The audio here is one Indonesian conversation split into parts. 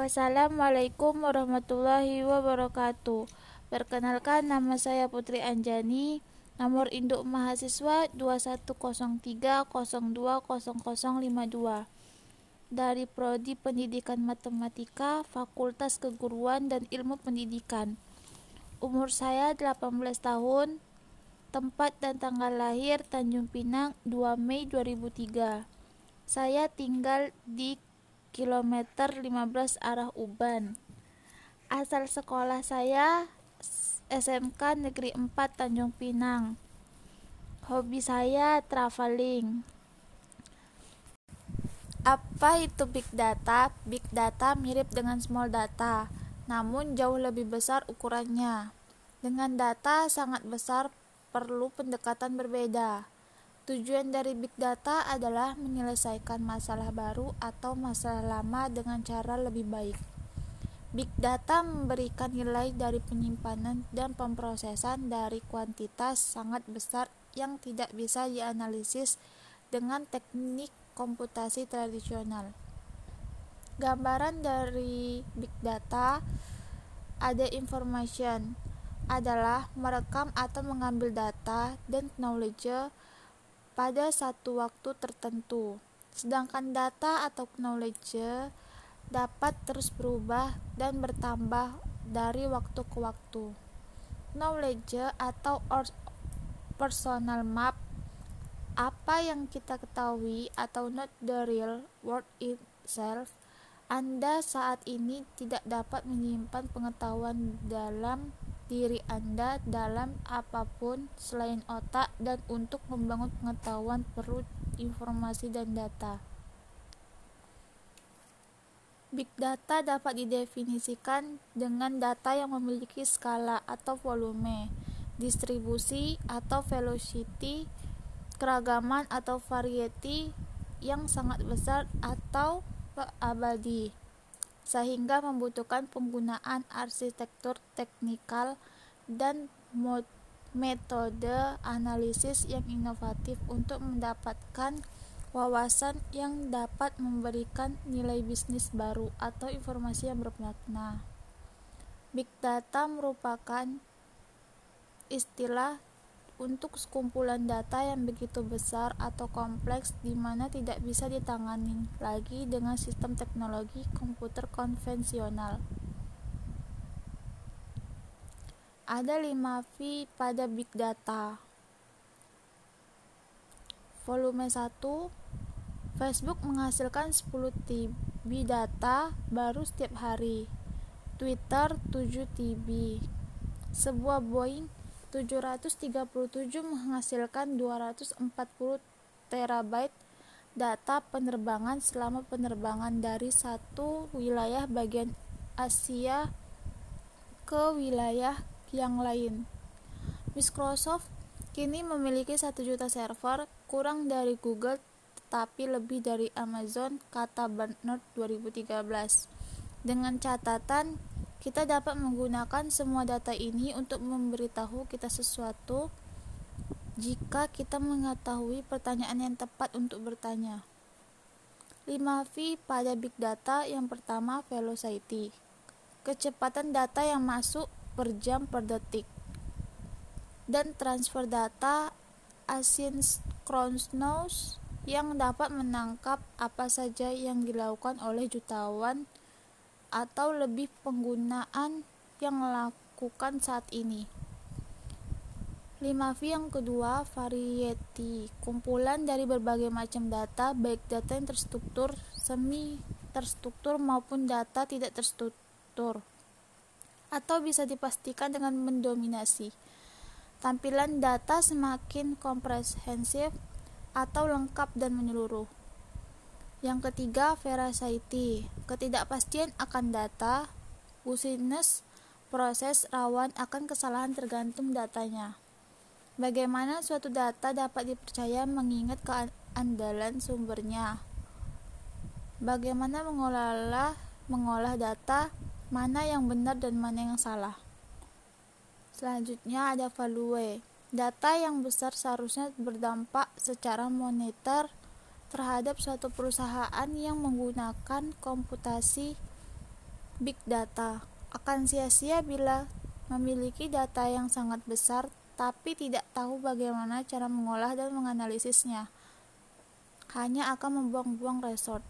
Assalamualaikum warahmatullahi wabarakatuh. Perkenalkan nama saya Putri Anjani. Nomor induk mahasiswa 2103020052 dari Prodi Pendidikan Matematika Fakultas Keguruan dan Ilmu Pendidikan. Umur saya 18 tahun. Tempat dan tanggal lahir Tanjung Pinang 2 Mei 2003. Saya tinggal di kilometer 15 arah Uban. Asal sekolah saya SMK Negeri 4 Tanjung Pinang. Hobi saya traveling. Apa itu big data? Big data mirip dengan small data, namun jauh lebih besar ukurannya. Dengan data sangat besar perlu pendekatan berbeda. Tujuan dari big data adalah menyelesaikan masalah baru atau masalah lama dengan cara lebih baik. Big data memberikan nilai dari penyimpanan dan pemrosesan dari kuantitas sangat besar yang tidak bisa dianalisis dengan teknik komputasi tradisional. Gambaran dari big data ada information adalah merekam atau mengambil data dan knowledge pada satu waktu tertentu. Sedangkan data atau knowledge dapat terus berubah dan bertambah dari waktu ke waktu. Knowledge atau personal map apa yang kita ketahui atau not the real world itself anda saat ini tidak dapat menyimpan pengetahuan dalam diri Anda dalam apa pun selain otak dan untuk membangun pengetahuan perlu informasi dan data. Big data dapat didefinisikan dengan data yang memiliki skala atau volume, distribusi atau velocity, keragaman atau variety yang sangat besar atau abadi, sehingga membutuhkan penggunaan arsitektur teknikal dan metode analisis yang inovatif untuk mendapatkan wawasan yang dapat memberikan nilai bisnis baru atau informasi yang bermakna. Big data merupakan istilah untuk sekumpulan data yang begitu besar atau kompleks di mana tidak bisa ditangani lagi dengan sistem teknologi komputer konvensional. Ada 5 V pada big data. Volume 1 Facebook menghasilkan 10 TB data baru setiap hari. Twitter 7 TB. Sebuah Boeing 737 menghasilkan 240 terabyte data penerbangan selama penerbangan dari satu wilayah bagian Asia ke wilayah yang lain. Microsoft kini memiliki 1 juta server, kurang dari Google tapi lebih dari Amazon, kata Barnard 2013. Dengan catatan, kita dapat menggunakan semua data ini untuk memberitahu kita sesuatu jika kita mengetahui pertanyaan yang tepat untuk bertanya. 5V pada big data yang pertama velocity. Kecepatan data yang masuk per jam per detik. Dan transfer data asynchronous yang dapat menangkap apa saja yang dilakukan oleh jutawan atau lebih penggunaan yang melakukan saat ini. 5V yang kedua, variety, kumpulan dari berbagai macam data, baik data yang terstruktur, semi terstruktur maupun data tidak terstruktur, atau bisa dipastikan dengan mendominasi. Tampilan data semakin komprehensif atau lengkap dan menyeluruh. Yang ketiga, veracity, ketidakpastian akan data, busines, proses rawan akan kesalahan tergantung datanya. Bagaimana suatu data dapat dipercaya mengingat keandalan sumbernya? Bagaimana mengolah mengolah data, mana yang benar dan mana yang salah? Selanjutnya ada value Data yang besar seharusnya berdampak secara moneter terhadap suatu perusahaan yang menggunakan komputasi Big data akan sia-sia bila memiliki data yang sangat besar tapi tidak tahu bagaimana cara mengolah dan menganalisisnya. Hanya akan membuang-buang resort.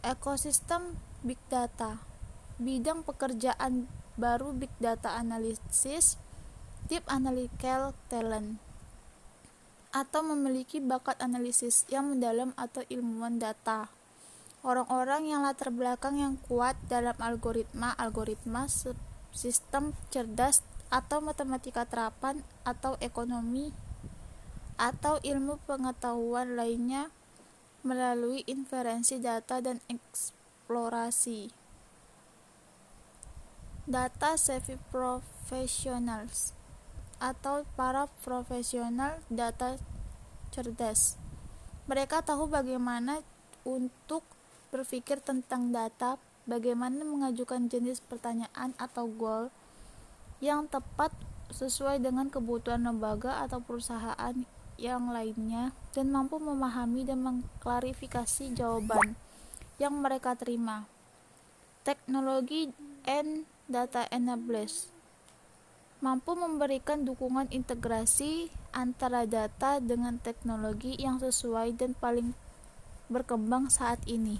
Ekosistem big data. Bidang pekerjaan baru big data analysis, deep analytical talent atau memiliki bakat analisis yang mendalam atau ilmuwan data orang-orang yang latar belakang yang kuat dalam algoritma-algoritma sistem cerdas atau matematika terapan atau ekonomi atau ilmu pengetahuan lainnya melalui inferensi data dan eksplorasi. Data savvy professionals atau para profesional data cerdas. Mereka tahu bagaimana untuk berpikir tentang data, bagaimana mengajukan jenis pertanyaan atau goal yang tepat sesuai dengan kebutuhan lembaga atau perusahaan yang lainnya dan mampu memahami dan mengklarifikasi jawaban yang mereka terima. Teknologi and data enablers mampu memberikan dukungan integrasi antara data dengan teknologi yang sesuai dan paling berkembang saat ini.